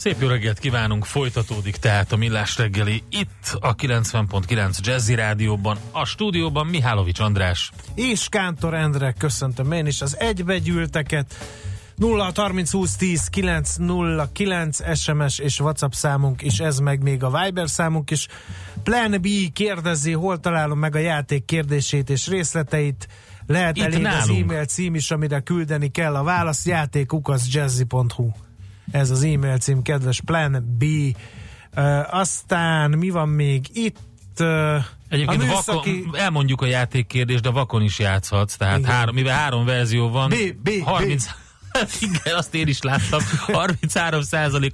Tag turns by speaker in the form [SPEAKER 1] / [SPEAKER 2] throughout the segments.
[SPEAKER 1] Szép jó reggelt kívánunk, folytatódik tehát a Millás reggeli itt a 90.9 Jazzy Rádióban, a stúdióban Mihálovics András.
[SPEAKER 2] És Kántor Endre, köszöntöm én is az egybegyűlteket. 0 30 20 10 9 0 9 SMS és WhatsApp számunk is, ez meg még a Viber számunk is. Plan B kérdezi, hol találom meg a játék kérdését és részleteit. Lehet elég az e-mail cím is, amire küldeni kell a választ, játékukaszjazzy.hu. Ez az e-mail cím, kedves Plan B. Uh, aztán mi van még itt? Uh,
[SPEAKER 1] Egyébként
[SPEAKER 2] a
[SPEAKER 1] műszaki... vakon, elmondjuk a játékkérdést, de vakon is játszhatsz, tehát
[SPEAKER 2] Igen.
[SPEAKER 1] három, mivel három verzió van,
[SPEAKER 2] B, B,
[SPEAKER 1] 30, igen, azt én is láttam, 33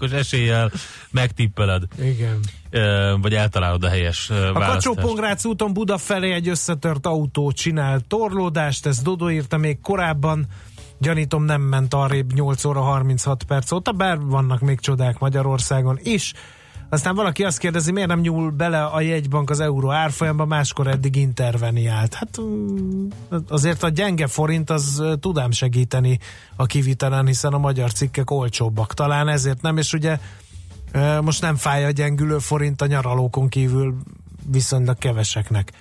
[SPEAKER 1] os eséllyel megtippeled,
[SPEAKER 2] Igen.
[SPEAKER 1] Ö, vagy eltalálod a helyes
[SPEAKER 2] A
[SPEAKER 1] választást.
[SPEAKER 2] kacsó úton Buda felé egy összetört autó csinál torlódást, ezt Dodo írta még korábban, gyanítom nem ment arrébb 8 óra 36 perc óta, bár vannak még csodák Magyarországon is. Aztán valaki azt kérdezi, miért nem nyúl bele a jegybank az euró árfolyamba, máskor eddig interveniált. Hát mm, azért a gyenge forint az ö, tud ám segíteni a kivitelen, hiszen a magyar cikkek olcsóbbak. Talán ezért nem, és ugye most nem fáj a gyengülő forint a nyaralókon kívül viszonylag keveseknek.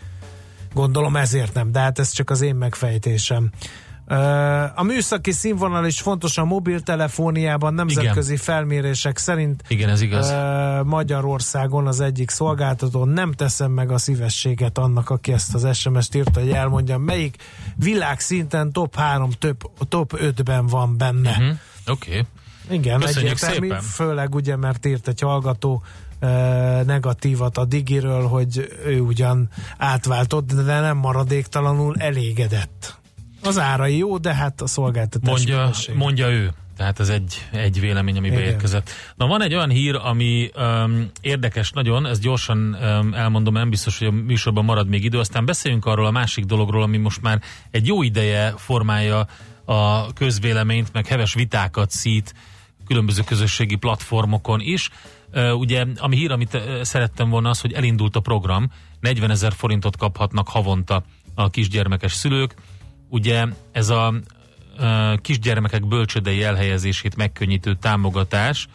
[SPEAKER 2] Gondolom ezért nem, de hát ez csak az én megfejtésem. A műszaki színvonal is fontos a mobiltelefóniában, nemzetközi Igen. felmérések szerint
[SPEAKER 1] Igen, ez igaz.
[SPEAKER 2] Magyarországon az egyik szolgáltató. Nem teszem meg a szívességet annak, aki ezt az SMS-t írta, hogy elmondjam, melyik világszinten top 3, top, top 5-ben van benne.
[SPEAKER 1] Uh-huh. Oké. Okay.
[SPEAKER 2] Igen,
[SPEAKER 1] Köszönjük
[SPEAKER 2] egyértelmű,
[SPEAKER 1] szépen.
[SPEAKER 2] főleg ugye, mert írt egy hallgató e, negatívat a Digiről, hogy ő ugyan átváltott, de nem maradéktalanul elégedett. Az árai jó, de hát a szolgáltatás
[SPEAKER 1] Mondja, mondja ő. Tehát ez egy, egy vélemény, ami
[SPEAKER 2] Igen.
[SPEAKER 1] beérkezett. Na van egy olyan hír, ami um, érdekes nagyon, ezt gyorsan um, elmondom, nem biztos, hogy a műsorban marad még idő, aztán beszéljünk arról a másik dologról, ami most már egy jó ideje formálja a közvéleményt, meg heves vitákat szít különböző közösségi platformokon is. Uh, ugye, ami hír, amit uh, szerettem volna az, hogy elindult a program, 40 ezer forintot kaphatnak havonta a kisgyermekes szülők. Ugye ez a kisgyermekek bölcsödei elhelyezését megkönnyítő támogatás,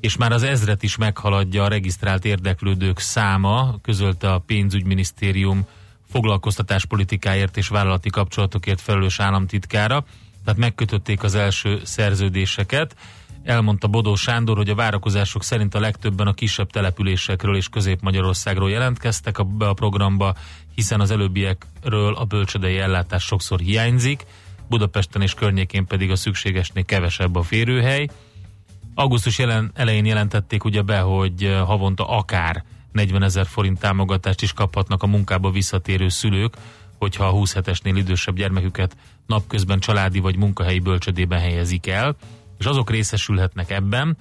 [SPEAKER 1] és már az ezret is meghaladja a regisztrált érdeklődők száma, közölte a pénzügyminisztérium foglalkoztatáspolitikáért és vállalati kapcsolatokért felelős államtitkára, tehát megkötötték az első szerződéseket. Elmondta Bodó Sándor, hogy a várakozások szerint a legtöbben a kisebb településekről és Közép-Magyarországról jelentkeztek be a programba, hiszen az előbbiekről a bölcsödei ellátás sokszor hiányzik, Budapesten és környékén pedig a szükségesnél kevesebb a férőhely. Augusztus jelen, elején jelentették ugye be, hogy eh, havonta akár 40 ezer forint támogatást is kaphatnak a munkába visszatérő szülők, hogyha a 20 hetesnél idősebb gyermeküket napközben családi vagy munkahelyi bölcsödében helyezik el, és azok részesülhetnek ebben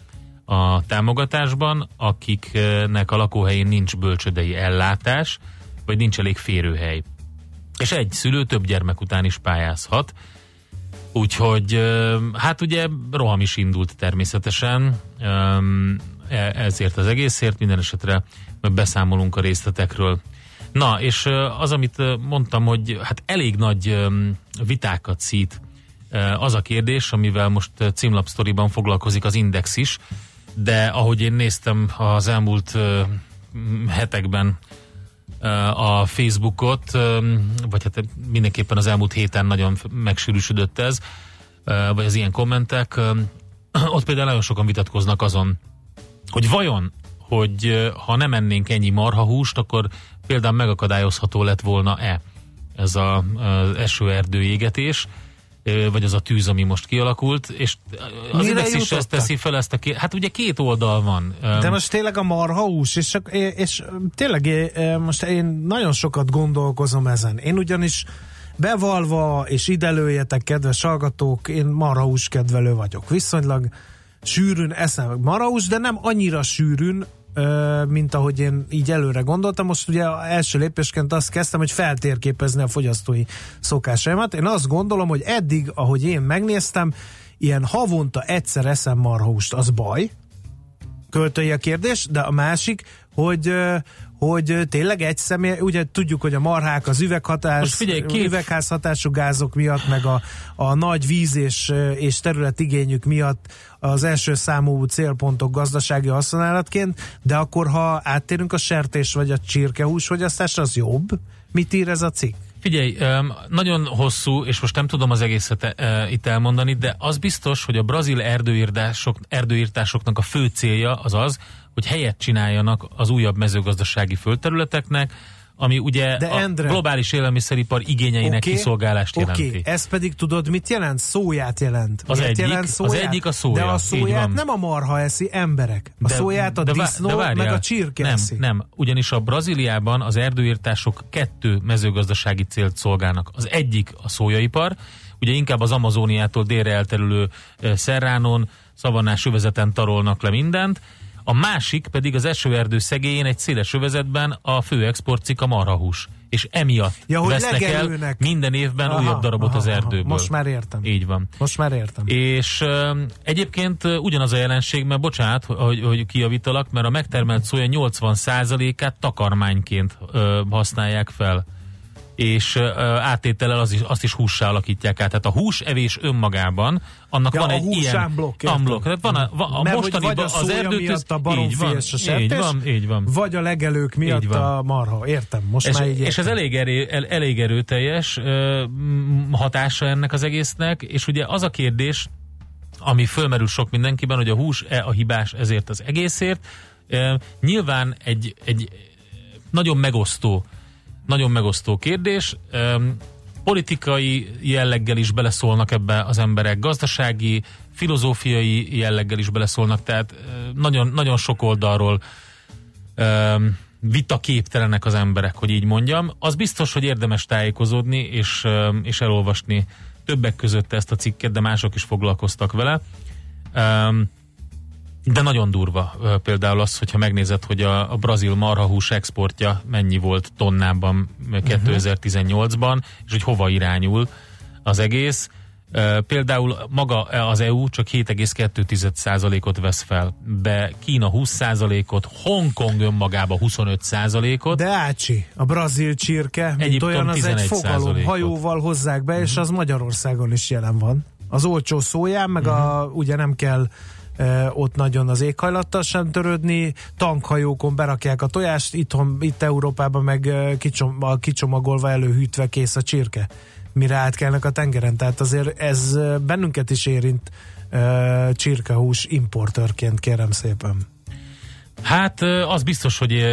[SPEAKER 1] a támogatásban, akiknek a lakóhelyén nincs bölcsödei ellátás, vagy nincs elég férőhely. És egy szülő több gyermek után is pályázhat, Úgyhogy hát ugye roham is indult természetesen, e- ezért az egészért, minden esetre beszámolunk a részletekről. Na, és az, amit mondtam, hogy hát elég nagy vitákat szít az a kérdés, amivel most címlapsztoriban foglalkozik az Index is, de ahogy én néztem az elmúlt hetekben a Facebookot, vagy hát mindenképpen az elmúlt héten nagyon megsűrűsödött ez, vagy az ilyen kommentek. Ott például nagyon sokan vitatkoznak azon, hogy vajon, hogy ha nem ennénk ennyi marhahúst, akkor például megakadályozható lett volna-e ez az esőerdő égetés, vagy az a tűz, ami most kialakult, és az
[SPEAKER 2] Mire
[SPEAKER 1] Index is ezt teszi fel ezt a két, hát ugye két oldal van.
[SPEAKER 2] De most tényleg a marhahús, és, és tényleg most én nagyon sokat gondolkozom ezen. Én ugyanis bevalva, és ide lőjetek, kedves hallgatók, én marhahús kedvelő vagyok. Viszonylag sűrűn eszem marhahús, de nem annyira sűrűn, mint ahogy én így előre gondoltam. Most ugye első lépésként azt kezdtem, hogy feltérképezni a fogyasztói szokásaimat. Én azt gondolom, hogy eddig, ahogy én megnéztem, ilyen havonta egyszer eszem marhúst, az baj, költői a kérdés, de a másik, hogy hogy tényleg egy személy, ugye tudjuk, hogy a marhák az üveghatás, figyelj, két... üvegházhatású gázok miatt, meg a, a nagy víz és, és területigényük miatt az első számú célpontok gazdasági használatként, de akkor ha áttérünk a sertés vagy a csirkehús fogyasztásra, az jobb? Mit ír ez a cikk?
[SPEAKER 1] Figyelj, nagyon hosszú, és most nem tudom az egészet itt elmondani, de az biztos, hogy a brazil erdőírtások, erdőírtásoknak a fő célja az az, hogy helyet csináljanak az újabb mezőgazdasági földterületeknek, ami ugye De a Endre, globális élelmiszeripar igényeinek okay, kiszolgálást jelenti.
[SPEAKER 2] Okay. Ez pedig tudod, mit jelent? Szóját jelent.
[SPEAKER 1] Az egyik, jelent szóját? az egyik a szója.
[SPEAKER 2] De a szóját nem a marha eszi, emberek. A de, szóját a de, disznó, de várjál, meg a csirke
[SPEAKER 1] nem,
[SPEAKER 2] eszi.
[SPEAKER 1] Nem, ugyanis a Brazíliában az erdőírtások kettő mezőgazdasági célt szolgálnak. Az egyik a szójaipar, ugye inkább az Amazóniától délre elterülő Szerránon, szavannás övezeten tarolnak le mindent, a másik pedig az esőerdő szegélyén egy széles övezetben a fő exportcik a marhahús. És emiatt ja, vesznek el minden évben aha, újabb darabot aha, az erdőből. Aha,
[SPEAKER 2] most már értem.
[SPEAKER 1] Így van.
[SPEAKER 2] Most már értem.
[SPEAKER 1] És uh, egyébként ugyanaz a jelenség, mert bocsánat, hogy, hogy kiavítalak, mert a megtermelt szója 80%-át takarmányként uh, használják fel és átétellel az is, azt is hússá alakítják át. Tehát a hús evés önmagában, annak ja, van egy ilyen
[SPEAKER 2] blokk.
[SPEAKER 1] Unblock. Tehát van a, van, a Mert mostani
[SPEAKER 2] vagy a az erdők miatt a baromfi és a sertés,
[SPEAKER 1] így van, így van.
[SPEAKER 2] vagy a legelők miatt így van. a marha. Értem, most
[SPEAKER 1] és,
[SPEAKER 2] már így értem.
[SPEAKER 1] És ez elég, erő, el, elég erőteljes uh, hatása ennek az egésznek, és ugye az a kérdés, ami fölmerül sok mindenkiben, hogy a hús-e a hibás ezért az egészért. Uh, nyilván egy, egy nagyon megosztó nagyon megosztó kérdés. Politikai jelleggel is beleszólnak ebbe az emberek, gazdasági, filozófiai jelleggel is beleszólnak, tehát nagyon, nagyon sok oldalról vitaképtelenek az emberek, hogy így mondjam. Az biztos, hogy érdemes tájékozódni és, és elolvasni többek között ezt a cikket, de mások is foglalkoztak vele. De nagyon durva például az, hogyha megnézed, hogy a, a brazil marhahús exportja mennyi volt tonnában 2018-ban, és hogy hova irányul az egész. Például maga az EU csak 7,2%-ot vesz fel, de Kína 20%-ot, Hongkong önmagába 25%-ot.
[SPEAKER 2] De Ácsi, a brazil csirke, mint Egyiptom olyan, az egy fogalom, hajóval hozzák be, és mhm. az Magyarországon is jelen van. Az olcsó szóján, meg uh-huh. a, ugye nem kell ott nagyon az éghajlattal sem törődni, tankhajókon berakják a tojást, itthon, itt Európában meg kicsom, kicsomagolva előhűtve kész a csirke, mire átkelnek a tengeren. Tehát azért ez bennünket is érint csirkehús importőrként, kérem szépen.
[SPEAKER 1] Hát az biztos, hogy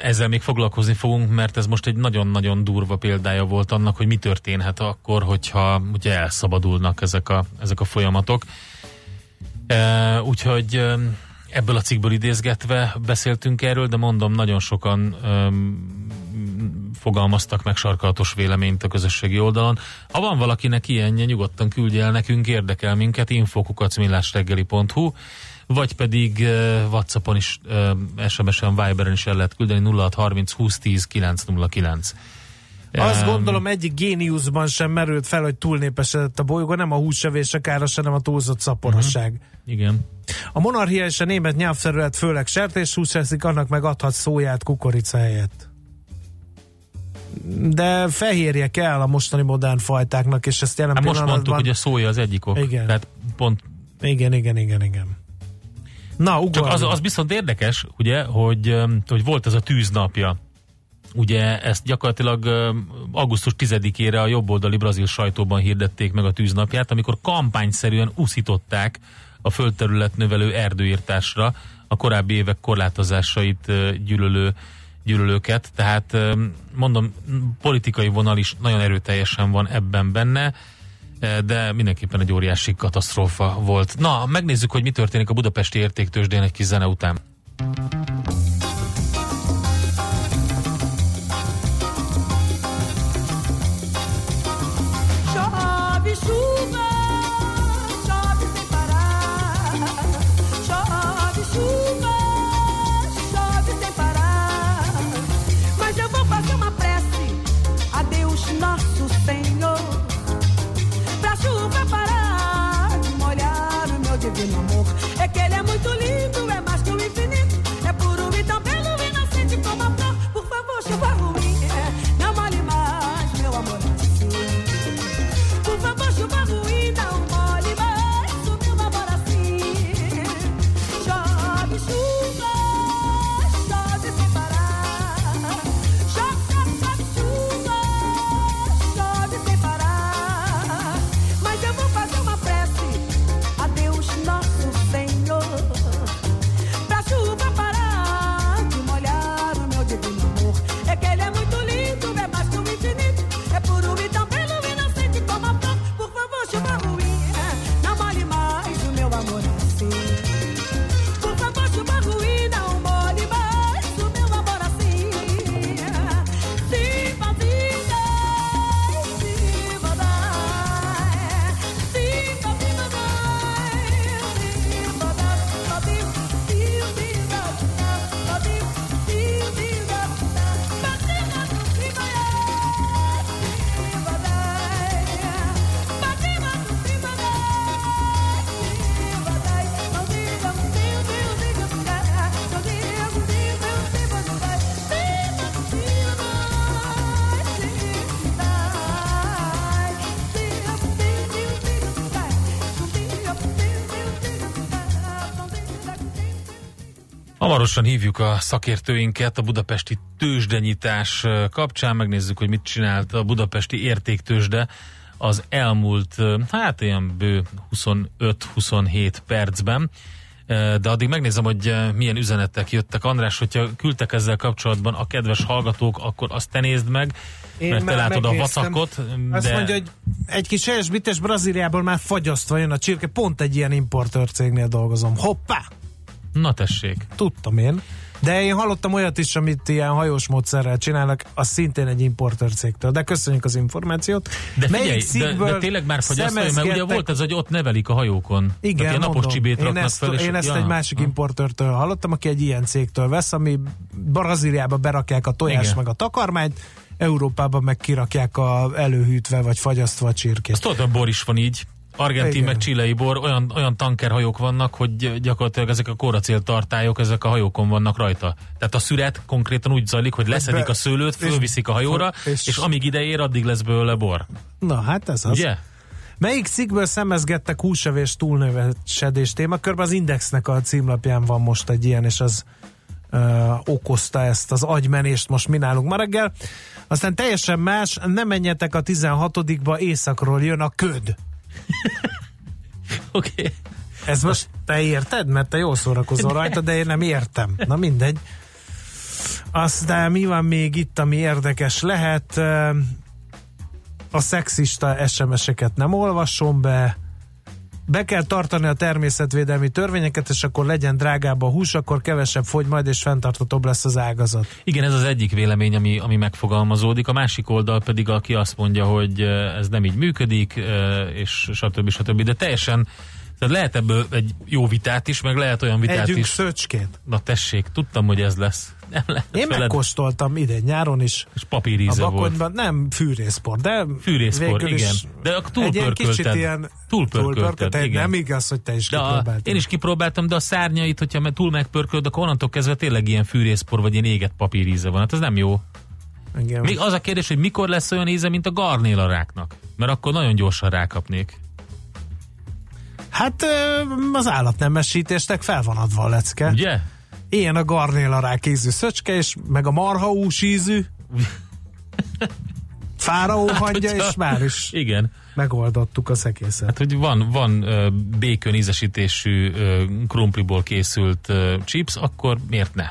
[SPEAKER 1] ezzel még foglalkozni fogunk, mert ez most egy nagyon-nagyon durva példája volt annak, hogy mi történhet akkor, hogyha ugye elszabadulnak ezek a, ezek a folyamatok. Úgyhogy ebből a cikkből idézgetve beszéltünk erről, de mondom, nagyon sokan um, fogalmaztak meg sarkalatos véleményt a közösségi oldalon. Ha van valakinek ilyenje, nyugodtan küldje el nekünk, érdekel minket, infokukacmillásreggeli.hu vagy pedig uh, Whatsappon is, uh, SMS-en, Viberen is el lehet küldeni 0630 2010 909.
[SPEAKER 2] Azt gondolom egyik géniuszban sem merült fel, hogy túlnépesedett a bolygó, nem a húsevés a káros, hanem a túlzott szaporosság. Uh-huh.
[SPEAKER 1] Igen.
[SPEAKER 2] A monarchia és a német nyelvterület főleg sertéshús eszik, annak meg adhat szóját kukorica helyett. De fehérje kell a mostani modern fajtáknak, és ezt jelen
[SPEAKER 1] hát most mondtuk, hogy a szója az egyik ok.
[SPEAKER 2] Igen.
[SPEAKER 1] Tehát pont...
[SPEAKER 2] Igen, igen, igen, igen.
[SPEAKER 1] Na, Csak az, az viszont érdekes, ugye, hogy, hogy volt ez a tűznapja Ugye ezt gyakorlatilag augusztus 10-ére a jobboldali brazil sajtóban hirdették meg a tűznapját, amikor kampányszerűen uszították a földterület növelő erdőírtásra a korábbi évek korlátozásait gyűlölő gyűlölőket, tehát mondom, politikai vonal is nagyon erőteljesen van ebben benne, de mindenképpen egy óriási katasztrófa volt. Na, megnézzük, hogy mi történik a budapesti értéktősdén egy kis zene után. Hamarosan hívjuk a szakértőinket a budapesti tőzsdenyítás kapcsán, megnézzük, hogy mit csinált a budapesti értéktőzsde az elmúlt, hát ilyen bő 25-27 percben. De addig megnézem, hogy milyen üzenetek jöttek. András, hogyha küldtek ezzel kapcsolatban a kedves hallgatók, akkor azt te nézd meg, Én mert te látod megnéztem. a vacakot.
[SPEAKER 2] De... Azt mondja, hogy egy kis helyesbites Brazíliából már fagyasztva jön a csirke, pont egy ilyen importőr cégnél dolgozom. Hoppá!
[SPEAKER 1] Na tessék.
[SPEAKER 2] Tudtam én. De én hallottam olyat is, amit ilyen hajós módszerrel csinálnak, az szintén egy importer cégtől. De köszönjük az információt.
[SPEAKER 1] De figyelj, de, de, tényleg már fogyasztani, mert ugye volt ez, hogy ott nevelik a hajókon. Igen, Tehát napos csibét
[SPEAKER 2] én ezt, fel, és én ezt ja. egy másik ha. importőrtől hallottam, aki egy ilyen cégtől vesz, ami Brazíliába berakják a tojás Igen. meg a takarmányt, Európában meg kirakják a előhűtve vagy fagyasztva a csirkét.
[SPEAKER 1] Azt tudod, a bor is van így. Argentin Igen. meg csilei bor, olyan, olyan tankerhajók vannak, hogy gyakorlatilag ezek a kóracél tartályok, ezek a hajókon vannak rajta. Tehát a szüret konkrétan úgy zajlik, hogy leszedik a szőlőt, fölviszik a hajóra, és, és amíg ide ér, addig lesz belőle bor.
[SPEAKER 2] Na hát ez az. Ugye? Melyik cikkből szemezgettek húsevés túlnövesedés témakörben? Az Indexnek a címlapján van most egy ilyen, és az ö, okozta ezt az agymenést most mi nálunk ma reggel. Aztán teljesen más, nem menjetek a 16-ba, északról jön a köd.
[SPEAKER 1] Oké. Okay.
[SPEAKER 2] Ez most te érted? Mert te jól szórakozol rajta, de én nem értem. Na mindegy. Aztán mi van még itt, ami érdekes lehet? A szexista SMS-eket nem olvasom be be kell tartani a természetvédelmi törvényeket, és akkor legyen drágább a hús, akkor kevesebb fogy majd, és fenntarthatóbb lesz az ágazat.
[SPEAKER 1] Igen, ez az egyik vélemény, ami, ami megfogalmazódik. A másik oldal pedig, aki azt mondja, hogy ez nem így működik, és stb. stb. De teljesen tehát lehet ebből egy jó vitát is, meg lehet olyan vitát
[SPEAKER 2] Együnk
[SPEAKER 1] is.
[SPEAKER 2] szöcskét.
[SPEAKER 1] Na tessék, tudtam, hogy ez lesz.
[SPEAKER 2] Nem lehet Én feled... megkóstoltam ide nyáron is.
[SPEAKER 1] És papíríze volt.
[SPEAKER 2] Nem fűrészpor, de
[SPEAKER 1] fűrészpor, igen. De túlpörkölted. Ilyen túlpörkölted,
[SPEAKER 2] igen. Nem igaz, hogy te is de kipróbáltad.
[SPEAKER 1] Én is kipróbáltam, de a szárnyait, hogyha túl megpörköld, akkor onnantól kezdve tényleg ilyen fűrészpor, vagy ilyen éget papíríze van. Hát ez nem jó. Igen. Még az a kérdés, hogy mikor lesz olyan íze, mint a garnéla ráknak. Mert akkor nagyon gyorsan rákapnék.
[SPEAKER 2] Hát az állatnemesítésnek fel van adva a lecke.
[SPEAKER 1] Ugye?
[SPEAKER 2] Ilyen a garnéla rák ízű szöcske, és meg a marhaús ízű. Fáraó hát, hangja, és már is
[SPEAKER 1] igen.
[SPEAKER 2] megoldottuk az egészet.
[SPEAKER 1] Hát, hogy van, van békön ízesítésű krumpliból készült chips, akkor miért ne?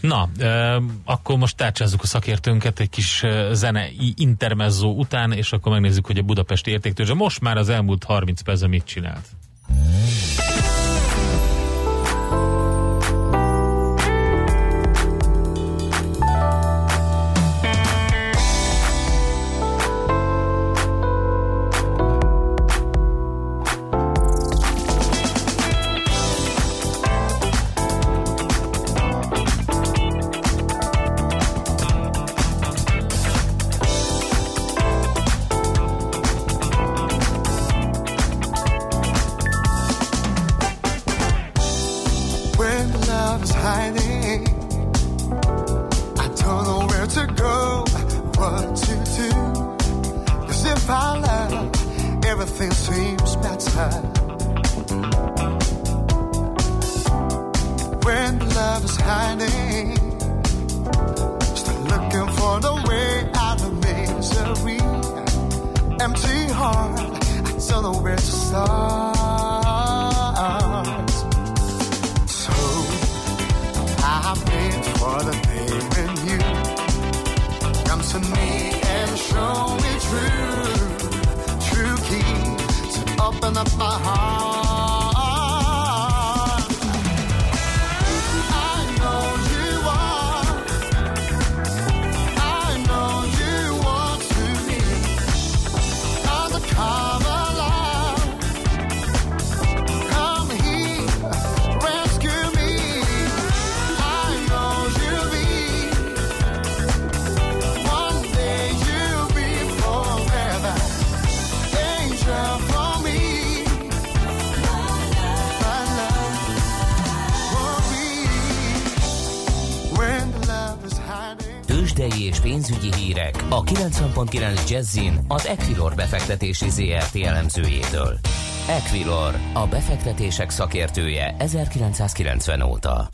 [SPEAKER 1] Na, uh, akkor most tárcsázzuk a szakértőnket egy kis zene intermezzo után, és akkor megnézzük, hogy a budapesti értéktőzse most már az elmúlt 30 percben mit csinált. 90.9 Jazzin az Equilor befektetési ZRT elemzőjétől. Equilor, a befektetések szakértője 1990 óta.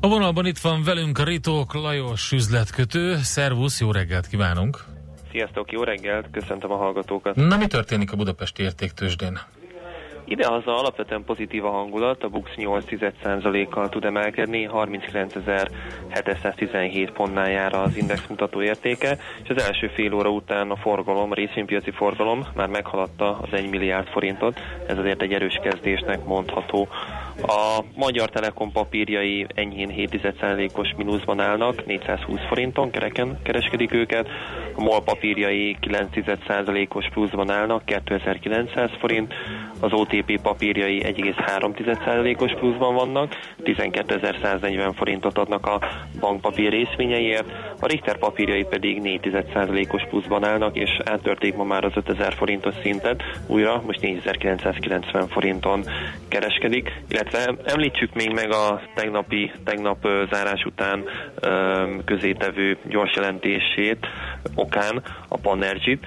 [SPEAKER 1] A vonalban itt van velünk a Ritók Lajos üzletkötő. Szervusz, jó reggelt kívánunk!
[SPEAKER 3] Sziasztok, jó reggelt, köszöntöm a hallgatókat.
[SPEAKER 1] Na, mi történik a budapesti értéktősdén?
[SPEAKER 3] Idehaza alapvetően pozitív a hangulat, a BUX 8,1%-kal tud emelkedni, 39.717 pontnál jár az index mutató értéke, és az első fél óra után a forgalom, a részvénypiaci forgalom már meghaladta az 1 milliárd forintot, ez azért egy erős kezdésnek mondható. A Magyar Telekom papírjai enyhén 7%-os mínuszban állnak, 420 forinton kereken kereskedik őket, a MOL papírjai 9%-os pluszban állnak, 2900 forint, az OTP papírjai 1,3%-os pluszban vannak, 12.140 forintot adnak a bankpapír részvényeiért, a Richter papírjai pedig 4%-os pluszban állnak, és áttörték ma már az 5000 forintos szintet, újra most 4990 forinton kereskedik, illetve illetve említsük még meg a tegnapi, tegnap zárás után közétevő gyors jelentését okán a Panergy-t,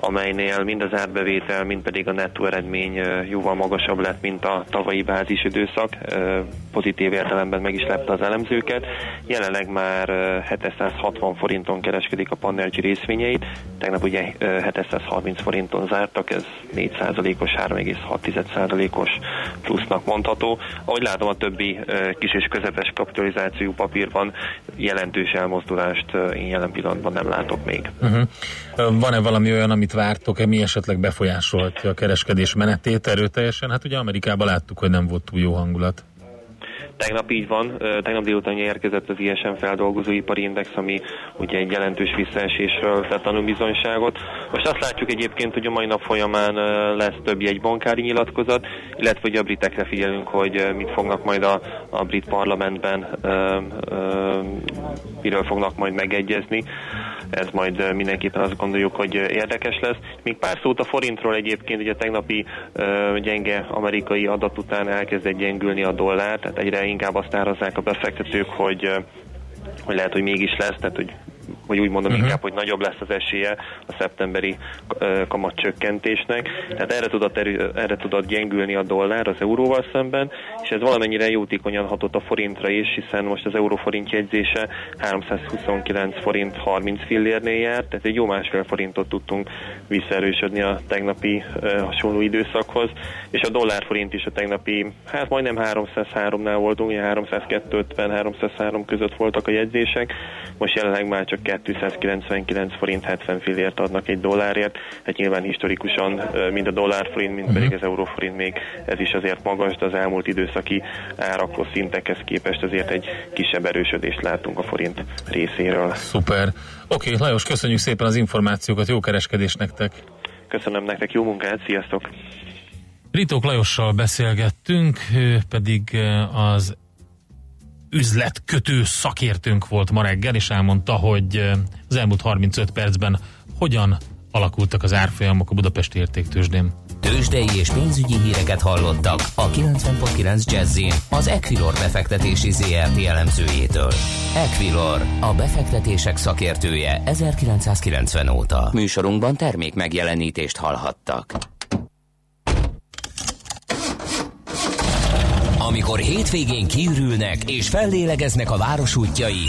[SPEAKER 3] amelynél mind az árbevétel, mind pedig a nettó eredmény jóval magasabb lett, mint a tavalyi bázis időszak. Pozitív értelemben meg is lepte az elemzőket. Jelenleg már 760 forinton kereskedik a Panergy részvényeit, tegnap ugye 730 forinton zártak, ez 4%-os, 3,6%-os plusznak mondható. Ahogy látom, a többi kis és közepes kapitalizációú papírban jelentős elmozdulást én jelen pillanatban nem látok még.
[SPEAKER 1] Uh-huh. Van-e valami olyan, amit vártok-e, mi esetleg befolyásolhatja a kereskedés menetét erőteljesen? Hát ugye Amerikában láttuk, hogy nem volt túl jó hangulat.
[SPEAKER 3] Tegnap így van, tegnap délután érkezett az ISM feldolgozóipari index, ami ugye egy jelentős visszaesésről tett tanúbizonyságot. Most azt látjuk egyébként, hogy a mai nap folyamán lesz több jegybankári nyilatkozat, illetve hogy a britekre figyelünk, hogy mit fognak majd a, a brit parlamentben, miről fognak majd megegyezni ez majd mindenképpen azt gondoljuk, hogy érdekes lesz. Még pár szót a forintról egyébként, ugye a tegnapi gyenge amerikai adat után elkezdett gyengülni a dollár, tehát egyre inkább azt árazzák a befektetők, hogy hogy lehet, hogy mégis lesz, tehát hogy vagy úgy mondom uh-huh. inkább, hogy nagyobb lesz az esélye a szeptemberi kamatcsökkentésnek. Tehát erre tudott, erő, erre tudott gyengülni a dollár az euróval szemben, és ez valamennyire jótékonyan hatott a forintra is, hiszen most az euróforint jegyzése 329 forint 30 fillérnél járt, tehát egy jó másfél forintot tudtunk visszaerősödni a tegnapi hasonló időszakhoz, és a dollárforint is a tegnapi, hát majdnem 303-nál voltunk, 302-50-303 között voltak a jegyzések, most jelenleg már csak 299 forint 70 fillért adnak egy dollárért. Hát nyilván historikusan mind a dollárforint, mind pedig az euróforint még ez is azért magas, de az elmúlt időszaki árakhoz szintekhez képest azért egy kisebb erősödést látunk a forint részéről.
[SPEAKER 1] Szuper. Oké, okay, Lajos, köszönjük szépen az információkat, jó kereskedés nektek!
[SPEAKER 3] Köszönöm nektek, jó munkát, sziasztok!
[SPEAKER 1] Ritók Lajossal beszélgettünk, ő pedig az üzletkötő szakértőnk volt ma reggel, és elmondta, hogy az elmúlt 35 percben hogyan alakultak az árfolyamok a Budapesti értéktősdén.
[SPEAKER 4] Tőzsdei és pénzügyi híreket hallottak a 90.9 jazz az Equilor befektetési ZRT elemzőjétől. Equilor, a befektetések szakértője 1990 óta. Műsorunkban termék megjelenítést hallhattak. Amikor hétvégén kiürülnek és fellélegeznek a város útjai,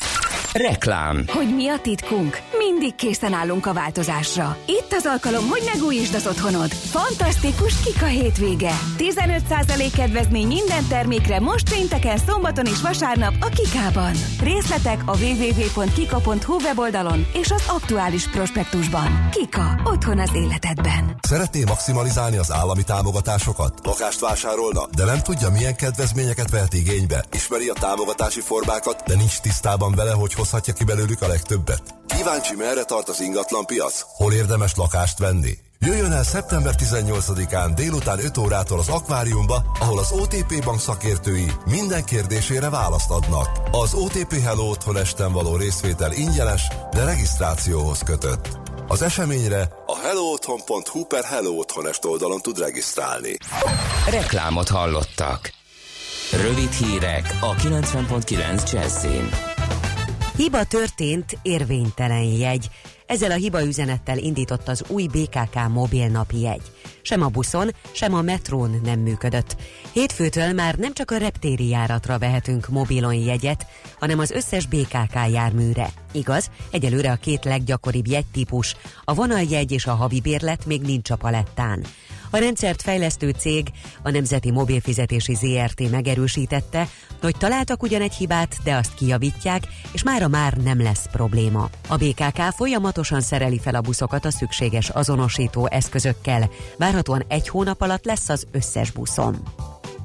[SPEAKER 4] Reklám
[SPEAKER 5] Hogy mi a titkunk? Mindig készen állunk a változásra. Itt az alkalom, hogy megújítsd az otthonod. Fantasztikus Kika hétvége. 15% kedvezmény minden termékre most pénteken, szombaton és vasárnap a Kikában. Részletek a www.kika.hu weboldalon és az aktuális prospektusban. Kika. Otthon az életedben.
[SPEAKER 6] Szeretné maximalizálni az állami támogatásokat? Lakást vásárolna, de nem tudja, milyen kedvezményeket vehet igénybe? Ismeri a támogatási formákat, de nincs tisztában vele, hogy hozhatja ki belőlük a legtöbbet? Kíváncsi, merre tart az ingatlan piac? Hol érdemes lakást venni? Jöjjön el szeptember 18-án délután 5 órától az akváriumba, ahol az OTP bank szakértői minden kérdésére választ adnak. Az OTP Hello Otthon esten való részvétel ingyenes, de regisztrációhoz kötött. Az eseményre a hellootthon.hu per Hello Otthonest oldalon tud regisztrálni.
[SPEAKER 4] Reklámot hallottak. Rövid hírek a 90.9 Jazzin.
[SPEAKER 7] Hiba történt, érvénytelen jegy. Ezzel a hiba üzenettel indított az új BKK mobilnapi jegy. Sem a buszon, sem a metrón nem működött. Hétfőtől már nem csak a reptéri járatra vehetünk mobilon jegyet, hanem az összes BKK járműre. Igaz, egyelőre a két leggyakoribb jegytípus, a vonaljegy és a havi bérlet még nincs a palettán. A rendszert fejlesztő cég, a Nemzeti Mobilfizetési ZRT megerősítette, hogy találtak ugyan egy hibát, de azt kijavítják, és mára már nem lesz probléma. A BKK folyamatosan szereli fel a buszokat a szükséges azonosító eszközökkel. Várhatóan egy hónap alatt lesz az összes buszon.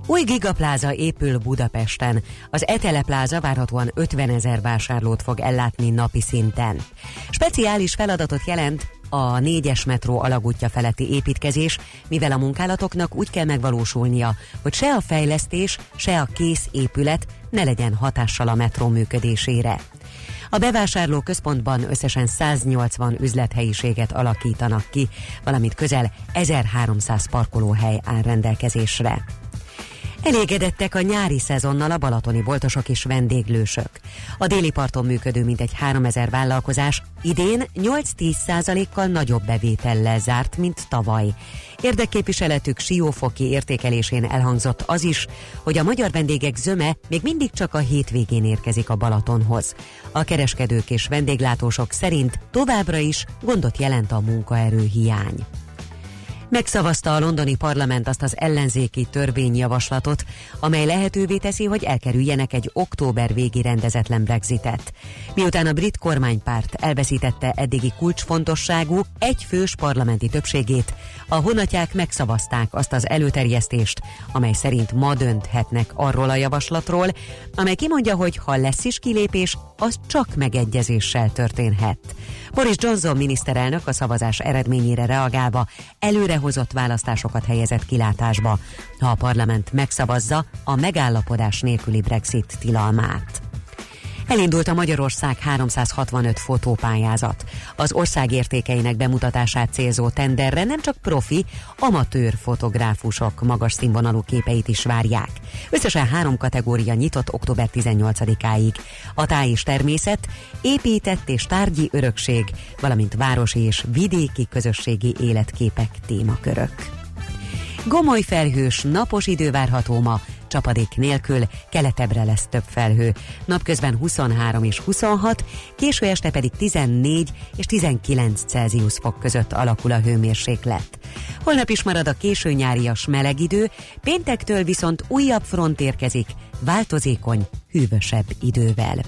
[SPEAKER 7] Új gigapláza épül Budapesten. Az Etele pláza várhatóan 50 ezer vásárlót fog ellátni napi szinten. Speciális feladatot jelent a négyes metró alagútja feletti építkezés, mivel a munkálatoknak úgy kell megvalósulnia, hogy se a fejlesztés, se a kész épület ne legyen hatással a metró működésére. A bevásárló központban összesen 180 üzlethelyiséget alakítanak ki, valamint közel 1300 parkolóhely áll rendelkezésre. Elégedettek a nyári szezonnal a balatoni boltosok és vendéglősök. A déli parton működő mintegy 3000 vállalkozás idén 8-10 százalékkal nagyobb bevétellel zárt, mint tavaly. Érdekképviseletük siófoki értékelésén elhangzott az is, hogy a magyar vendégek zöme még mindig csak a hétvégén érkezik a Balatonhoz. A kereskedők és vendéglátósok szerint továbbra is gondot jelent a munkaerő hiány. Megszavazta a londoni parlament azt az ellenzéki törvényjavaslatot, amely lehetővé teszi, hogy elkerüljenek egy október végi rendezetlen Brexitet. Miután a brit kormánypárt elveszítette eddigi kulcsfontosságú egyfős parlamenti többségét, a honatják megszavazták azt az előterjesztést, amely szerint ma dönthetnek arról a javaslatról, amely kimondja, hogy ha lesz is kilépés, az csak megegyezéssel történhet. Boris Johnson miniszterelnök a szavazás eredményére reagálva előrehozott választásokat helyezett kilátásba, ha a parlament megszavazza a megállapodás nélküli Brexit tilalmát. Elindult a Magyarország 365 fotópályázat. Az ország értékeinek bemutatását célzó tenderre nem csak profi, amatőr fotográfusok magas színvonalú képeit is várják. Összesen három kategória nyitott október 18-áig. A táj és természet, épített és tárgyi örökség, valamint városi és vidéki közösségi életképek témakörök. Gomoly felhős, napos idő várható ma, csapadék nélkül, keletebbre lesz több felhő. Napközben 23 és 26, késő este pedig 14 és 19 Celsius fok között alakul a hőmérséklet. Holnap is marad a késő nyárias meleg idő, péntektől viszont újabb front érkezik, változékony, hűvösebb idővel.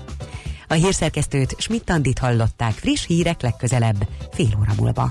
[SPEAKER 7] A hírszerkesztőt Schmidt-Tandit hallották friss hírek legközelebb, fél óra múlva.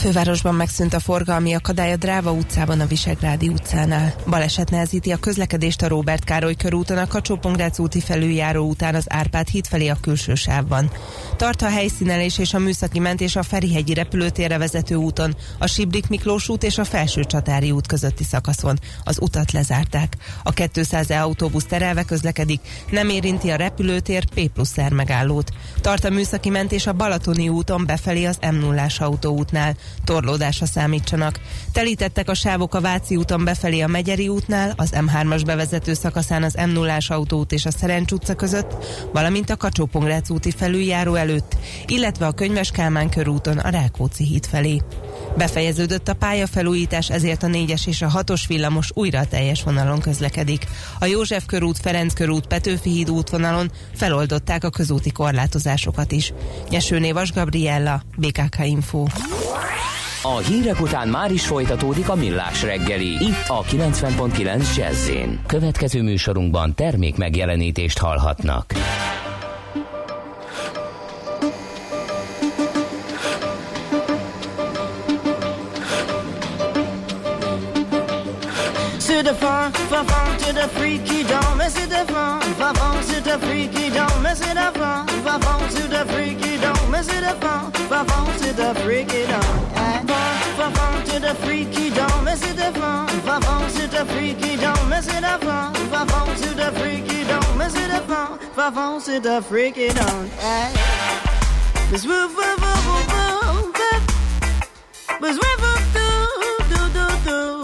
[SPEAKER 8] fővárosban megszűnt a forgalmi akadály a Dráva utcában a Visegrádi utcánál. Baleset nehezíti a közlekedést a Róbert Károly körúton a kacsó úti felüljáró után az Árpád híd felé a külső sávban. Tart a helyszínelés és a műszaki mentés a Ferihegyi repülőtérre vezető úton, a Sibrik Miklós út és a Felső Csatári út közötti szakaszon. Az utat lezárták. A 200 e autóbusz terelve közlekedik, nem érinti a repülőtér P plusz R megállót. Tart a műszaki mentés a Balatoni úton befelé az m 0 autóútnál torlódásra számítsanak. Telítettek a sávok a Váci úton befelé a Megyeri útnál, az M3-as bevezető szakaszán az m 0 autóút és a Szerencs utca között, valamint a kacsó úti felüljáró előtt, illetve a Könyves Kálmán körúton a Rákóczi híd felé. Befejeződött a pályafelújítás, ezért a 4-es és a 6-os villamos újra a teljes vonalon közlekedik. A József körút, Ferenc körút, Petőfi híd útvonalon feloldották a közúti korlátozásokat is. Nyesőné Vas Gabriella, BKK Info.
[SPEAKER 4] A hírek után már is folytatódik a millás reggeli. Itt a 90.9 jazz Következő műsorunkban termék megjelenítést hallhatnak.
[SPEAKER 9] C'est de fun, fun, fun, to the freaky dome, mais c'est de fun, fun, to the freaky dome, mais c'est de fun, Favon to the freaky don't mais dome. Monsieur the fun, Favon to the freaky dome. Favon to the freaky dome. Monsieur the fun, Favon to the freaky dome. Monsieur the fun, Favon to the freaky dome. Monsieur the fun, Favon to the freaky dome. This woo woo woo woo woo. This woo woo do do do do.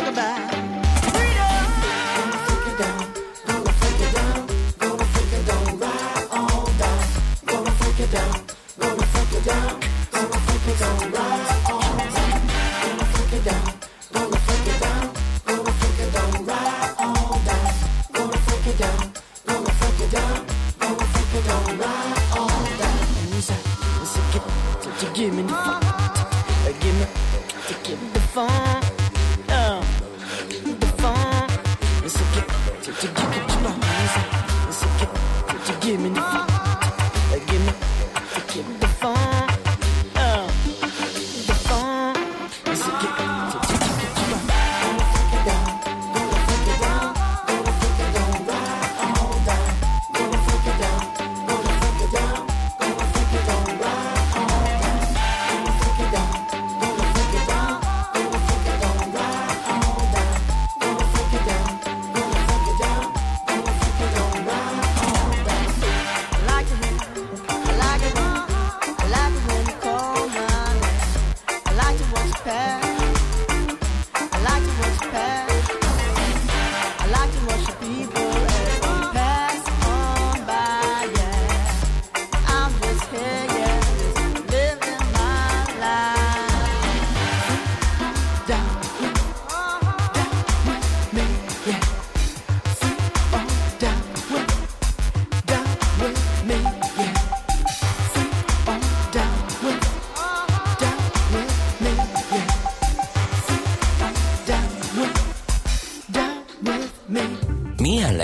[SPEAKER 9] Talk about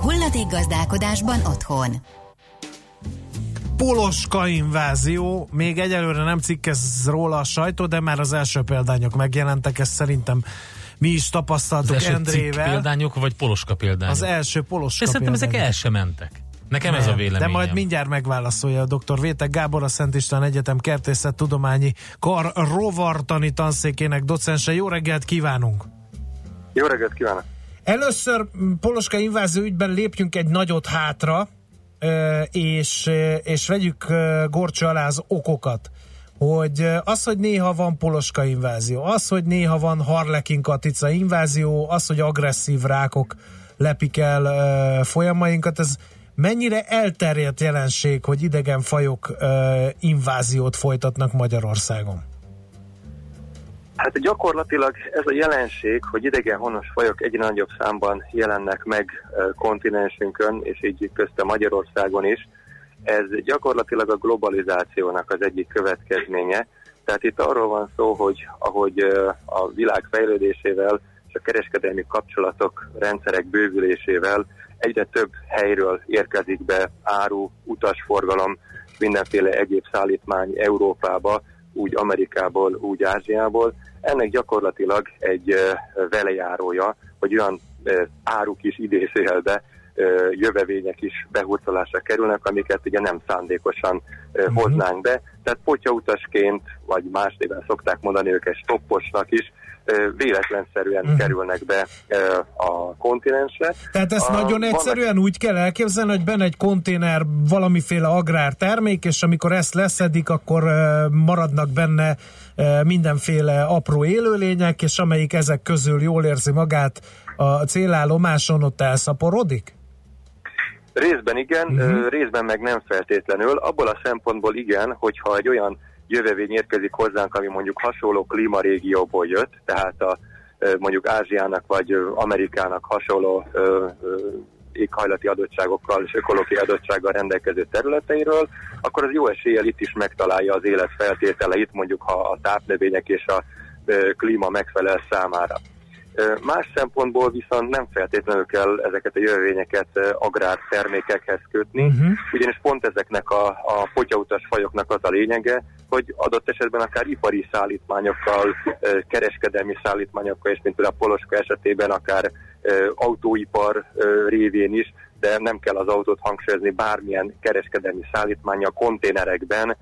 [SPEAKER 10] Hulladék gazdálkodásban otthon.
[SPEAKER 2] Poloska invázió, még egyelőre nem cikkez róla a sajtó, de már az első példányok megjelentek, ezt szerintem mi is
[SPEAKER 1] Az
[SPEAKER 2] tapasztaltuk
[SPEAKER 1] első cikk
[SPEAKER 2] Endrével.
[SPEAKER 1] példányok, vagy poloska példányok?
[SPEAKER 2] Az első poloska
[SPEAKER 1] És szerintem ezek
[SPEAKER 2] példányok.
[SPEAKER 1] el sem mentek. Nekem ez a
[SPEAKER 2] Nem,
[SPEAKER 1] véleményem.
[SPEAKER 2] De majd mindjárt megválaszolja a dr. Vétek Gábor, a Szent István Egyetem Kertészettudományi Kar rovartani tanszékének docense. Jó reggelt kívánunk!
[SPEAKER 11] Jó reggelt kívánok!
[SPEAKER 2] Először Poloska invázió ügyben lépjünk egy nagyot hátra, és, és vegyük gorcső alá az okokat. Hogy az, hogy néha van Poloska invázió, az, hogy néha van Harlekin Katica invázió, az, hogy agresszív rákok lepik el ö, folyamainkat, ez mennyire elterjedt jelenség, hogy idegen fajok ö, inváziót folytatnak Magyarországon?
[SPEAKER 11] Hát gyakorlatilag ez a jelenség, hogy idegen honos fajok egyre nagyobb számban jelennek meg kontinensünkön, és így közte Magyarországon is, Ez gyakorlatilag a globalizációnak az egyik következménye. Tehát itt arról van szó, hogy ahogy a világ fejlődésével és a kereskedelmi kapcsolatok, rendszerek bővülésével egyre több helyről érkezik be áru, utasforgalom, mindenféle egyéb szállítmány Európába, úgy Amerikából, úgy Ázsiából. Ennek gyakorlatilag egy velejárója, hogy olyan áruk is idézőjelbe jövevények is behurcolásra kerülnek, amiket ugye nem szándékosan
[SPEAKER 2] Mhm.
[SPEAKER 11] hoznánk be. Tehát potyautasként, vagy más néven szokták mondani őket stopposnak is, véletlenszerűen
[SPEAKER 2] Mhm.
[SPEAKER 11] kerülnek be a kontinensre.
[SPEAKER 2] Tehát ezt
[SPEAKER 11] A-
[SPEAKER 2] nagyon
[SPEAKER 11] vannak-
[SPEAKER 2] egyszerűen úgy kell elképzelni, hogy benne egy konténer valamiféle agrártermék, és amikor ezt leszedik, akkor maradnak benne mindenféle apró élőlények, és amelyik ezek közül jól érzi magát a célállomáson, ott elszaporodik?
[SPEAKER 11] Részben igen, uh-huh. részben meg nem feltétlenül. Abból a szempontból igen, hogyha egy olyan jövevény érkezik hozzánk, ami mondjuk hasonló klímarégióból jött, tehát a, mondjuk Ázsiának vagy Amerikának hasonló éghajlati adottságokkal és ökológiai adottsággal rendelkező területeiről, akkor az jó eséllyel itt is megtalálja az élet feltételeit, mondjuk ha a tápnövények és a klíma megfelel számára. Más szempontból viszont nem feltétlenül kell ezeket a jövevényeket agrártermékekhez kötni, uh-huh. ugyanis pont ezeknek a, a potyautas fajoknak az a lényege, hogy adott esetben akár ipari szállítmányokkal, kereskedelmi szállítmányokkal, és mint például a Poloska esetében akár autóipar révén is, de nem kell az autót hangsúlyozni, bármilyen kereskedelmi szállítmánya konténerekben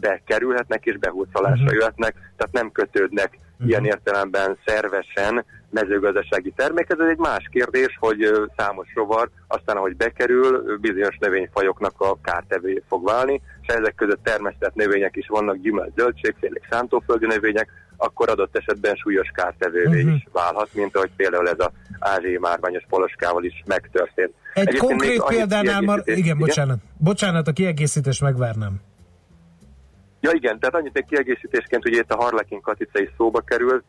[SPEAKER 11] bekerülhetnek és behurcolásra
[SPEAKER 2] Mhm.
[SPEAKER 11] jöhetnek, tehát nem kötődnek ilyen értelemben szervesen mezőgazdasági termékhez. Ez egy más kérdés, hogy számos rovar, aztán ahogy bekerül, bizonyos növényfajoknak a kártevője fog válni, és ezek között termesztett növények is vannak, gyümölcs, zöldségfélék, szántóföldi növények, akkor adott esetben súlyos kártevővé
[SPEAKER 2] Mhm.
[SPEAKER 11] is válhat, mint ahogy például ez a ázsiai márványos poloskával is megtörtént.
[SPEAKER 2] Egy
[SPEAKER 11] Egyébként
[SPEAKER 2] konkrét példánál már...
[SPEAKER 11] kiegészítés-
[SPEAKER 2] Igen, bocsánat. Bocsánat, a kiegészítést megvárnám.
[SPEAKER 11] Ja igen, tehát annyit egy kiegészítésként, hogy itt a harlekin katica is szóba került,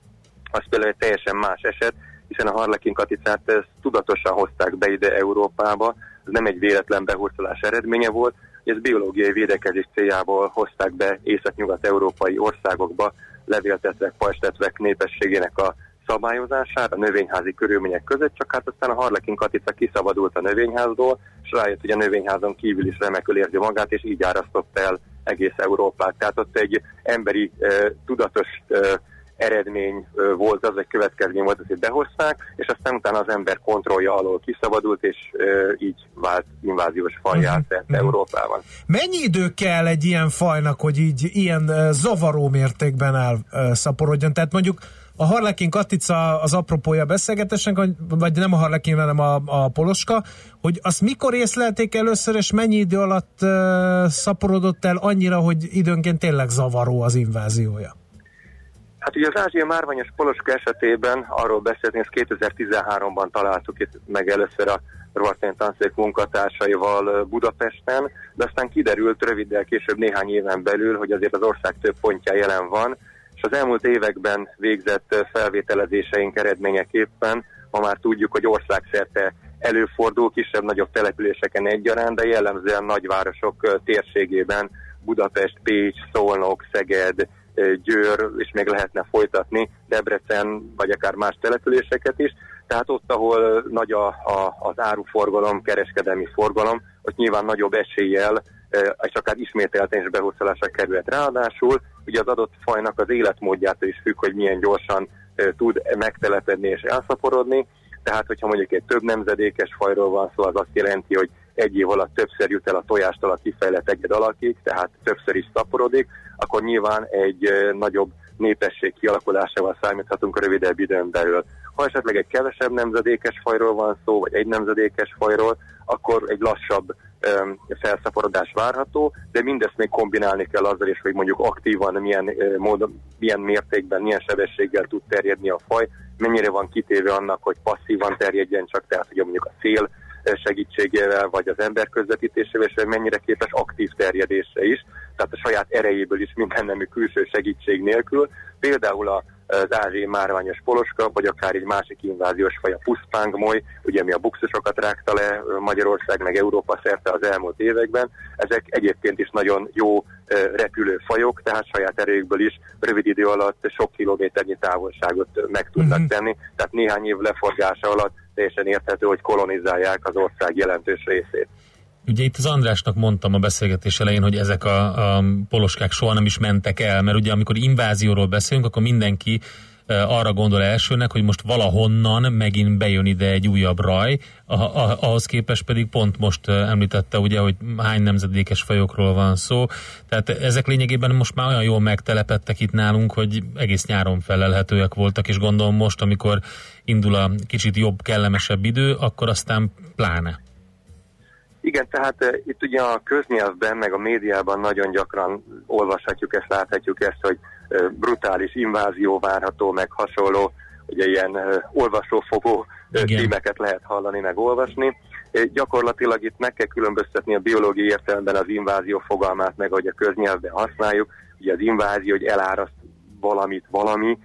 [SPEAKER 11] az például egy teljesen más eset, hiszen a harlekin katicát ezt tudatosan hozták be ide Európába, ez nem egy véletlen behurcolás eredménye volt, ez biológiai védekezés céljából hozták be észak-nyugat-európai országokba levéltetvek, pajstetvek népességének a szabályozására, a növényházi körülmények között, csak hát aztán a harlekin katica kiszabadult a növényházból, és rájött, hogy a növényházon kívül is remekül érzi magát, és így árasztotta el egész Európát. Tehát ott egy emberi tudatos eredmény volt, az egy következmény volt, hogy behozták, és aztán utána az ember kontrollja alól kiszabadult, és így vált inváziós fajjá
[SPEAKER 2] Mhm,
[SPEAKER 11] szerte
[SPEAKER 2] mhm.
[SPEAKER 11] Európában.
[SPEAKER 2] Mennyi idő kell egy ilyen fajnak, hogy így ilyen zavaró mértékben elszaporodjon? Tehát mondjuk a harlekin katica az apropója beszélgetésnek, vagy- nem a harlekin, hanem a, a poloska, hogy azt mikor észlelték először, és mennyi idő alatt uh, szaporodott el annyira, hogy időnként tényleg zavaró az inváziója?
[SPEAKER 11] Hát ugye az ázsiai márványos poloska esetében arról beszélni, ezt 2013-ban találtuk itt meg először a Rortén tanszék munkatársaival Budapesten, de aztán kiderült röviddel később néhány éven belül, hogy azért az ország több pontján jelen van, az elmúlt években végzett felvételezéseink eredményeképpen ma már tudjuk, hogy országszerte előfordul kisebb-nagyobb településeken egyaránt, de jellemzően nagyvárosok térségében Budapest, Pécs, Szolnok, Szeged, Győr, és még lehetne folytatni, Debrecen, vagy akár más településeket is. Tehát ott, ahol nagy a, a, az áruforgalom, kereskedelmi forgalom, ott nyilván nagyobb eséllyel, és akár ismételten is behúzolásra kerülhet. Ráadásul ugye az adott fajnak az életmódjától is függ, hogy milyen gyorsan tud megtelepedni és elszaporodni. Tehát, hogyha mondjuk egy több nemzedékes fajról van szó, az azt jelenti, hogy egy év alatt többször jut el a tojástól a kifejlett egyed alakig, tehát többször is szaporodik, akkor nyilván egy nagyobb népesség kialakulásával számíthatunk a rövidebb időn belül. Ha esetleg egy kevesebb nemzedékes fajról van szó, vagy egy nemzedékes fajról, akkor egy lassabb felszaporodás várható, de mindezt még kombinálni kell azzal is, hogy mondjuk aktívan milyen módon, milyen mértékben, milyen sebességgel tud terjedni a faj, mennyire van kitéve annak, hogy passzívan terjedjen csak, tehát ugye mondjuk a szél segítségével, vagy az ember közvetítésével, és mennyire képes aktív terjedésre is, tehát a saját erejéből is minden nemű külső segítség nélkül. Például a az ázsiai márványos poloska, vagy akár egy másik inváziós faj, a puszpángmoly, ugye mi a buxusokat rágta le Magyarország meg Európa szerte az elmúlt években. Ezek egyébként is nagyon jó repülő fajok, tehát saját erőkből is rövid idő alatt sok kilométernyi távolságot meg tudnak
[SPEAKER 2] Mhm.
[SPEAKER 11] tenni, tehát néhány év leforgása alatt teljesen érthető, hogy kolonizálják az ország jelentős részét.
[SPEAKER 1] Ugye itt az Andrásnak mondtam a beszélgetés elején, hogy ezek a, a poloskák soha nem is mentek el, mert ugye amikor invázióról beszélünk, akkor mindenki eh, arra gondol elsőnek, hogy most valahonnan megint bejön ide egy újabb raj, a, a, ahhoz képest pedig pont most eh, említette ugye, hogy hány nemzedékes fajokról van szó, tehát ezek lényegében most már olyan jól megtelepettek itt nálunk, hogy egész nyáron felelhetőek voltak, és gondolom most, amikor indul a kicsit jobb, kellemesebb idő, akkor aztán pláne.
[SPEAKER 11] Igen, tehát uh, itt ugye a köznyelvben, meg a médiában nagyon gyakran olvashatjuk ezt, láthatjuk ezt, hogy uh, brutális invázió várható, meg hasonló, ugye ilyen uh, olvasófogó
[SPEAKER 1] Igen.
[SPEAKER 11] címeket lehet hallani, meg olvasni. Gyakorlatilag itt meg kell különböztetni a biológiai értelemben az invázió fogalmát, meg hogy a köznyelvben használjuk. Ugye az invázió, hogy eláraszt valamit valami.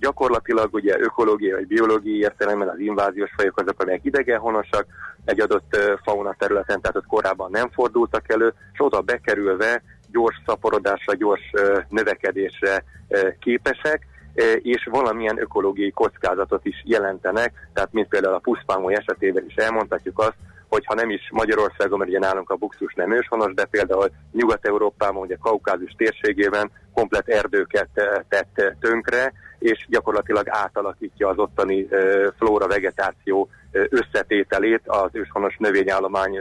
[SPEAKER 11] Gyakorlatilag ugye ökológiai vagy biológiai értelemben az inváziós fajok azok, amelyek idegenhonosak egy adott fauna területen, tehát ott korábban nem fordultak elő, és oda bekerülve gyors szaporodásra, gyors növekedésre képesek, és valamilyen ökológiai kockázatot is jelentenek, tehát mint például a puszpámoly esetében is elmondhatjuk azt, hogy ha nem is Magyarországon, mert ugye nálunk a buxus nem őshonos, de például Nyugat-Európában, ugye Kaukázus térségében komplet erdőket tett tönkre, és gyakorlatilag átalakítja az ottani flóra-vegetáció eh, összetételét az őshonos növényállomány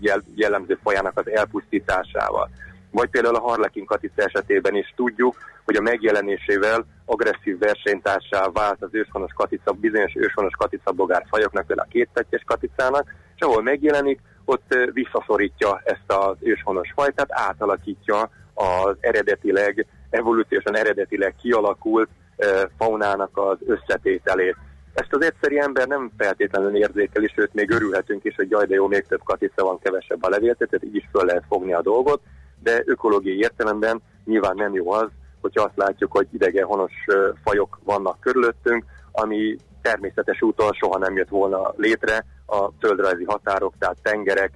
[SPEAKER 11] jel- jellemző fajának az elpusztításával. Vagy például a harlekin katica esetében is tudjuk, hogy a megjelenésével agresszív versenytársá vált az őshonos katica, bizonyos őshonos katicabogár fajoknak, például a kéttetjes katicának, és ahol megjelenik, ott visszaszorítja ezt az őshonos fajt, tehát átalakítja az eredetileg, evolúciósan eredetileg kialakult faunának az összetételét. Ezt az egyszeri ember nem feltétlenül érzékeli, sőt még örülhetünk is, hogy jaj, de jó, még több katica van, kevesebb a levéltet, tehát így is föl lehet fogni a dolgot, de ökológiai értelemben nyilván nem jó az, hogyha azt látjuk, hogy idegen honos fajok vannak körülöttünk, ami természetes úton soha nem jött volna létre. A földrajzi határok, tehát tengerek,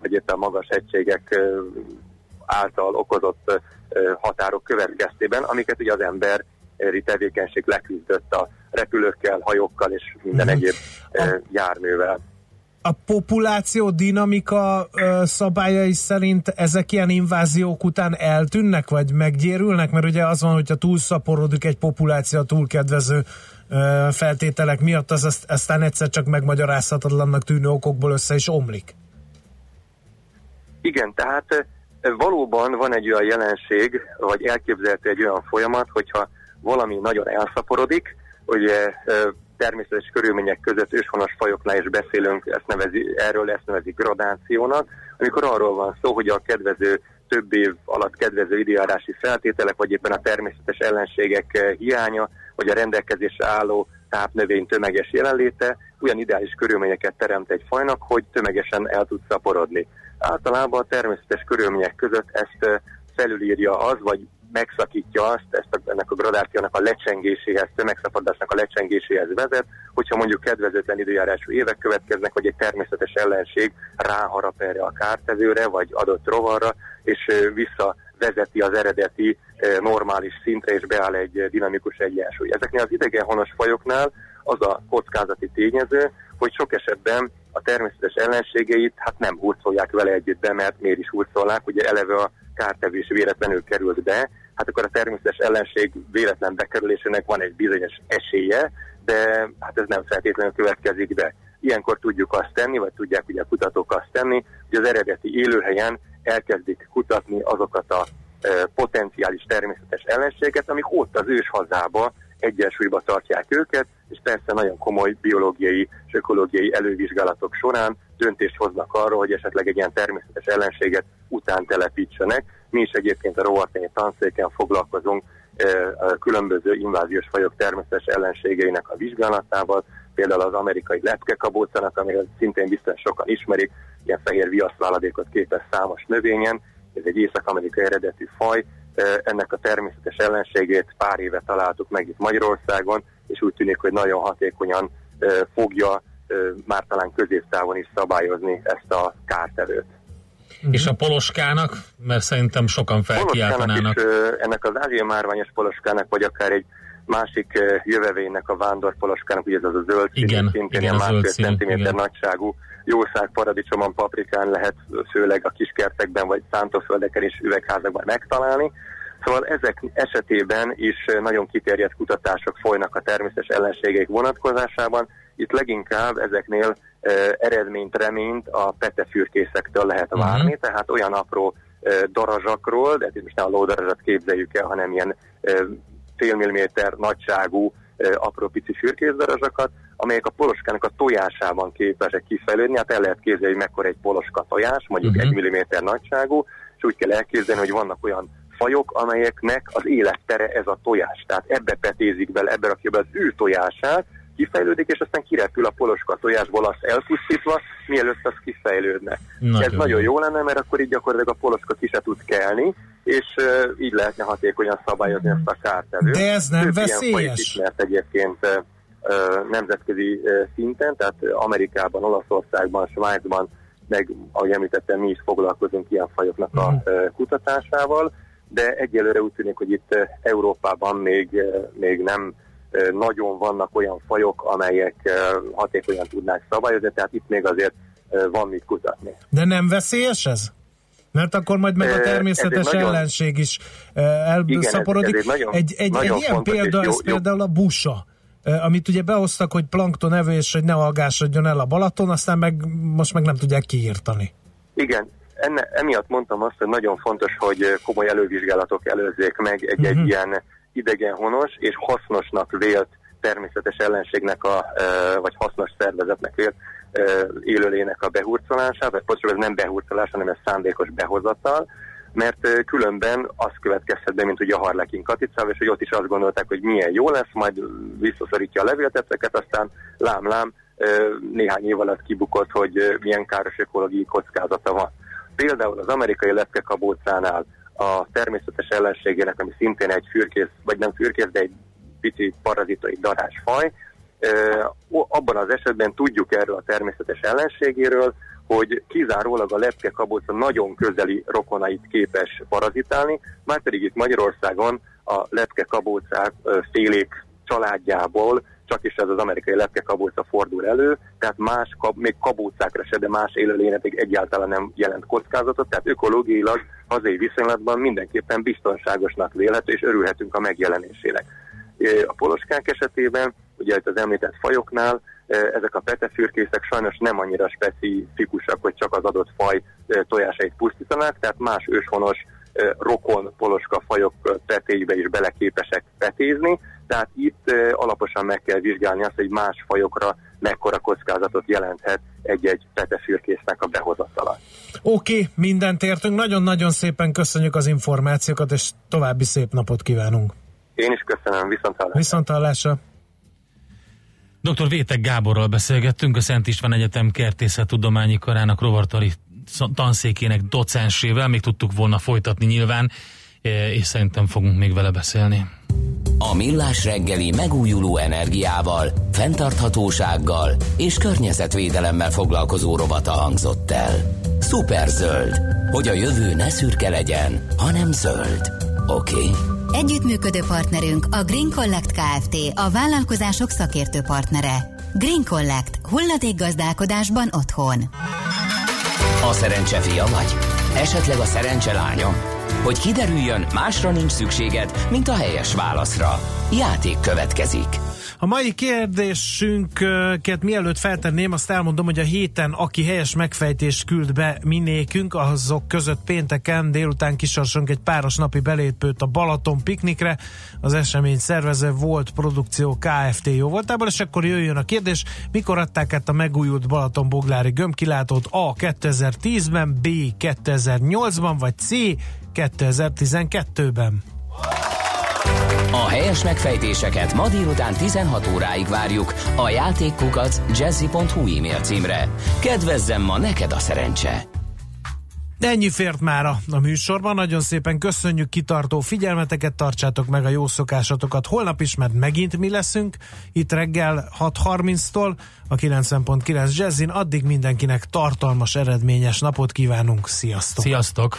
[SPEAKER 11] vagy éppen magas hegységek által okozott határok következtében, amiket ugye az emberi tevékenység leküzdött a repülőkkel, hajókkal és minden
[SPEAKER 2] Mhm.
[SPEAKER 11] egyéb ö, járművel.
[SPEAKER 2] A populáció dinamika szabályai szerint ezek ilyen inváziók után eltűnnek, vagy meggyérülnek? Mert ugye az van, hogyha túlszaporodik egy populáció a túl kedvező feltételek miatt, az azt, aztán egyszer csak megmagyarázhatatlannak tűnő okokból össze is omlik.
[SPEAKER 11] Igen, tehát ö, valóban van egy olyan jelenség, vagy elképzelhető egy olyan folyamat, hogyha valami nagyon elszaporodik, ugye ö, természetes körülmények között őshonos fajoknál is beszélünk, ezt nevezi, erről ezt nevezik gradációnak, amikor arról van szó, hogy a kedvező több év alatt kedvező időjárási feltételek, vagy éppen a természetes ellenségek eh, hiánya, vagy a rendelkezésre álló tápnövény tömeges jelenléte olyan ideális körülményeket teremt egy fajnak, hogy tömegesen el tud szaporodni. Általában a természetes körülmények között ezt eh, felülírja az, vagy megszakítja azt, ezt a, ennek a gradációnak a lecsengéséhez, tömegszaporodásnak a lecsengéséhez vezet, hogyha mondjuk kedvezőtlen időjárású évek következnek, vagy egy természetes ellenség ráharap erre a kártevőre, vagy adott rovarra, és visszavezeti az eredeti normális szintre, és beáll egy dinamikus egyensúly. Ezeknél az idegenhonos fajoknál az a kockázati tényező, hogy sok esetben a természetes ellenségeit hát nem hurcolják vele együtt be, mert miért is hurcolnák, ugye eleve a kártevés véletlenül került be, hát akkor a természetes ellenség véletlen bekerülésének van egy bizonyos esélye, de hát ez nem feltétlenül következik be. Ilyenkor tudjuk azt tenni, vagy tudják ugye a kutatók azt tenni, hogy az eredeti élőhelyen elkezdik kutatni azokat a potenciális természetes ellenséget, amik ott az ős hazába egyensúlyba tartják őket, és persze nagyon komoly biológiai és ökológiai elővizsgálatok során döntést hoznak arról, hogy esetleg egy ilyen természetes ellenséget után telepítsenek. Mi is egyébként a rovartányi tanszéken foglalkozunk eh, a különböző inváziós fajok természetes ellenségeinek a vizsgálatával, például az amerikai lepkekabócanak, amiről szintén biztos sokan ismerik, ilyen fehér viaszváladékot képez számos növényen, ez egy észak-amerikai eredetű faj, Ennek a természetes ellenségét pár éve találtuk meg itt Magyarországon, és úgy tűnik, hogy nagyon hatékonyan fogja már talán középtávon is szabályozni ezt a kártevőt.
[SPEAKER 1] És a poloskának, mert szerintem sokan
[SPEAKER 11] Poloskának
[SPEAKER 1] felkiáltanának.
[SPEAKER 11] is, ennek az ázsia márványos poloskának, vagy akár egy másik ö, jövevénynek, a vándor poloskának, ugye ez az a zöld színű,
[SPEAKER 1] Igen,
[SPEAKER 11] szintén
[SPEAKER 1] igen, a
[SPEAKER 11] másfél centiméter nagyságú jószág paradicsomon, paprikán lehet főleg a kiskertekben vagy szántóföldeken és üvegházakban megtalálni. Szóval ezek esetében is ö, nagyon kiterjedt kutatások folynak a természetes ellenségek vonatkozásában. Itt leginkább ezeknél ö, eredményt, reményt a petefürkészektől lehet
[SPEAKER 1] Mhm.
[SPEAKER 11] várni, tehát olyan apró ö, darazsakról, de hát itt most nem a lódarazsat képzeljük el, hanem ilyen ö, fél milliméter nagyságú apró pici fürkészdarazsakat, amelyek a poloskának a tojásában képesek kifejlődni. Hát el lehet képzelni, hogy mekkora egy poloska tojás, mondjuk
[SPEAKER 1] Mhm.
[SPEAKER 11] egy milliméter nagyságú, és úgy kell elképzelni, hogy vannak olyan fajok, amelyeknek az élettere ez a tojás. Tehát ebbe petézik bele, ebbe rakja be az ő tojását, kifejlődik, és aztán kirepül a poloska tojásból azt elpusztítva, mielőtt az kifejlődne.
[SPEAKER 1] Nagyon
[SPEAKER 11] Ez nagyon
[SPEAKER 1] jó.
[SPEAKER 11] lenne, mert akkor így gyakorlatilag a poloska ki se tud kelni, és uh, így lehetne hatékonyan szabályozni ezt a kártevőt.
[SPEAKER 2] De ez nem
[SPEAKER 11] Több
[SPEAKER 2] veszélyes?
[SPEAKER 11] ismert egyébként uh, nemzetközi uh, szinten, tehát Amerikában, Olaszországban, Svájcban, meg ahogy említettem, mi is foglalkozunk ilyen fajoknak a uh, kutatásával, de egyelőre úgy tűnik, hogy itt Európában még, még nem nagyon vannak olyan fajok, amelyek hatékonyan tudnák szabályozni, tehát itt még azért van mit kutatni.
[SPEAKER 2] De nem veszélyes ez? Mert akkor majd meg a természetes
[SPEAKER 11] nagyon-
[SPEAKER 2] ellenség is elszaporodik.
[SPEAKER 11] ez egy nagyon-
[SPEAKER 2] egy, egy,
[SPEAKER 11] nagyon
[SPEAKER 2] egy ilyen
[SPEAKER 11] és
[SPEAKER 2] példa,
[SPEAKER 11] jó-
[SPEAKER 2] ez
[SPEAKER 11] jó-
[SPEAKER 2] például a busa, amit ugye behoztak, hogy plankton evés, hogy ne algásodjon el a Balaton, aztán meg most meg nem tudják kiírtani.
[SPEAKER 11] Igen, enne, emiatt mondtam azt, hogy nagyon fontos, hogy komoly elővizsgálatok előzzék meg egy-egy
[SPEAKER 2] Mhm.
[SPEAKER 11] ilyen idegenhonos és hasznosnak vélt természetes ellenségnek, a, vagy hasznos szervezetnek vélt élőlének a behurcolását, vagy pontosabban ez nem behurcolás, hanem ez szándékos behozatal, mert különben az következhet be, mint ugye a harlekin katicával, és hogy ott is azt gondolták, hogy milyen jó lesz, majd visszaszorítja a levéltetőket, aztán lám-lám néhány év alatt kibukott, hogy milyen káros ökológiai kockázata van. Például az amerikai lepkekabócánál a természetes ellenségének, ami szintén egy fürkész, vagy nem fürkész, de egy pici parazitai darásfaj, abban az esetben tudjuk erről a természetes ellenségéről, hogy kizárólag a lepkekabóca nagyon közeli rokonait képes parazitálni, már pedig itt Magyarországon a lepkekabócák ö, félék családjából csak is ez az amerikai lepkekabóca fordul elő, tehát más, kab, még kabócákra se, de más élőlényekig egyáltalán nem jelent kockázatot, tehát ökológiailag hazai viszonylatban mindenképpen biztonságosnak vélhető, és örülhetünk a megjelenésének. A poloskák esetében, ugye itt az említett fajoknál, ezek a petefürkészek sajnos nem annyira specifikusak, hogy csak az adott faj tojásait pusztítanák, tehát más őshonos rokon poloska fajok petéjbe is beleképesek petézni, tehát itt alaposan meg kell vizsgálni azt, hogy más fajokra mekkora kockázatot jelenthet egy-egy petefürkésznek a behozatala.
[SPEAKER 2] Oké, okay, mindent értünk. Nagyon-nagyon szépen köszönjük az információkat, és további szép napot kívánunk.
[SPEAKER 11] Én is köszönöm, viszont hallásra.
[SPEAKER 2] Viszont hallásra.
[SPEAKER 1] Dr. Vétek Gáborral beszélgettünk, a Szent István Egyetem Kertészettudományi Karának rovartari tanszékének docensével, még tudtuk volna folytatni nyilván, eh, és szerintem fogunk még vele beszélni.
[SPEAKER 4] A Millás reggeli megújuló energiával, fenntarthatósággal és környezetvédelemmel foglalkozó rovata hangzott el. Szuperzöld, hogy a jövő ne szürke legyen, hanem zöld. Oké? Okay?
[SPEAKER 10] Együttműködő partnerünk a Green Collect Kft. A vállalkozások szakértő partnere. Green Collect. Hulladék gazdálkodásban otthon.
[SPEAKER 4] A szerencse fia vagy? Esetleg a szerencse lánya? Hogy kiderüljön, másra nincs szükséged, mint a helyes válaszra. Játék következik.
[SPEAKER 2] A mai kérdésünket mielőtt feltenném, azt elmondom, hogy a héten, aki helyes megfejtést küld be minékünk, azok között pénteken délután kisorsunk egy páros napi belépőt a Balaton piknikre. Az esemény szervező volt produkció KFT jó voltából, és akkor jöjjön a kérdés, mikor adták át a megújult Balaton Boglári gömbkilátót A 2010-ben, B 2008-ban, vagy C 2012-ben?
[SPEAKER 4] A helyes megfejtéseket ma délután 16 óráig várjuk a játékkukac jazzy.hu e-mail címre. Kedvezzem ma neked a szerencse!
[SPEAKER 2] De ennyi fért már a, a műsorban. Nagyon szépen köszönjük kitartó figyelmeteket, tartsátok meg a jó szokásatokat. Holnap is, mert megint mi leszünk. Itt reggel 6.30-tól a 90.9 Jazzin. Addig mindenkinek tartalmas, eredményes napot kívánunk. Sziasztok!
[SPEAKER 1] Sziasztok!